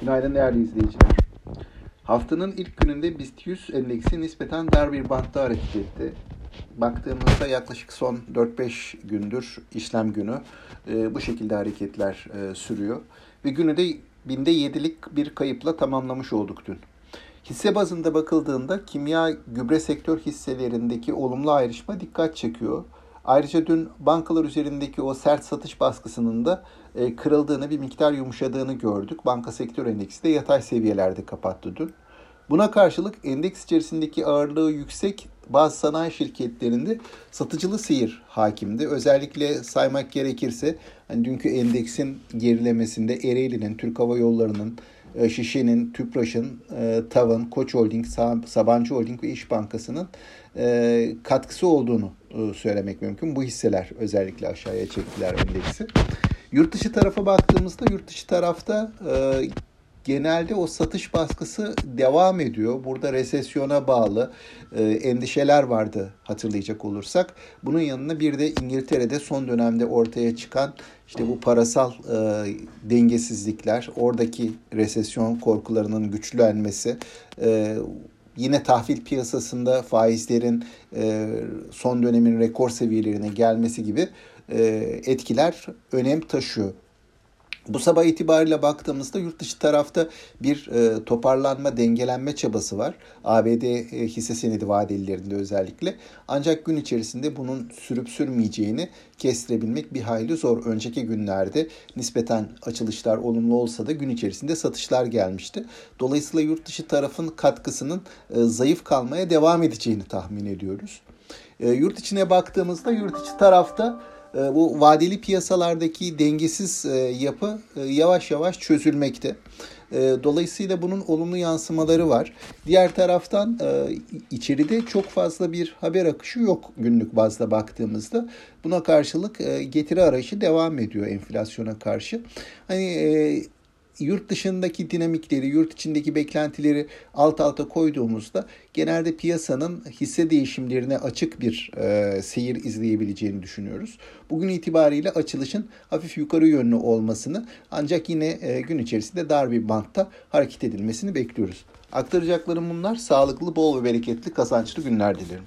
Günaydın değerli izleyiciler. Haftanın ilk gününde BIST 100 endeksi nispeten dar bir bantta hareket etti. Baktığımızda yaklaşık son 4-5 gündür işlem günü e, bu şekilde hareketler e, sürüyor. Ve günü de binde 7'lik bir kayıpla tamamlamış olduk dün. Hisse bazında bakıldığında kimya gübre sektör hisselerindeki olumlu ayrışma dikkat çekiyor. Ayrıca dün bankalar üzerindeki o sert satış baskısının da e, kırıldığını, bir miktar yumuşadığını gördük. Banka sektör endeksi de yatay seviyelerde kapattı dün. Buna karşılık endeks içerisindeki ağırlığı yüksek bazı sanayi şirketlerinde satıcılı seyir hakimdi. Özellikle saymak gerekirse hani dünkü endeksin gerilemesinde Ereğli'nin, Türk Hava Yolları'nın, Şişe'nin, Tüpraş'ın, e, TAV'ın, Koç Holding, Sabancı Holding ve İş Bankası'nın e, katkısı olduğunu söylemek mümkün. Bu hisseler özellikle aşağıya çektiler endeksi. Yurt dışı tarafa baktığımızda yurt dışı tarafta genelde o satış baskısı devam ediyor. Burada resesyona bağlı e, endişeler vardı hatırlayacak olursak. Bunun yanına bir de İngiltere'de son dönemde ortaya çıkan işte bu parasal e, dengesizlikler, oradaki resesyon korkularının güçlenmesi, e, yine tahvil piyasasında faizlerin e, son dönemin rekor seviyelerine gelmesi gibi e, etkiler önem taşıyor bu sabah itibariyle baktığımızda yurt dışı tarafta bir e, toparlanma, dengelenme çabası var. ABD e, hisse senedi vadelilerinde özellikle. Ancak gün içerisinde bunun sürüp sürmeyeceğini kestirebilmek bir hayli zor. Önceki günlerde nispeten açılışlar olumlu olsa da gün içerisinde satışlar gelmişti. Dolayısıyla yurt dışı tarafın katkısının e, zayıf kalmaya devam edeceğini tahmin ediyoruz. E, yurt içine baktığımızda yurt içi tarafta bu vadeli piyasalardaki dengesiz e, yapı e, yavaş yavaş çözülmekte. Dolayısıyla bunun olumlu yansımaları var. Diğer taraftan e, içeride çok fazla bir haber akışı yok günlük bazda baktığımızda. Buna karşılık getiri arayışı devam ediyor enflasyona karşı. Hani yurt dışındaki dinamikleri, yurt içindeki beklentileri alt alta koyduğumuzda genelde piyasanın hisse değişimlerine açık bir e, seyir izleyebileceğini düşünüyoruz. Bugün itibariyle açılışın hafif yukarı yönlü olmasını ancak yine e, gün içerisinde dar bir bantta hareket edilmesini bekliyoruz. Aktaracaklarım bunlar. Sağlıklı, bol ve bereketli, kazançlı günler dilerim.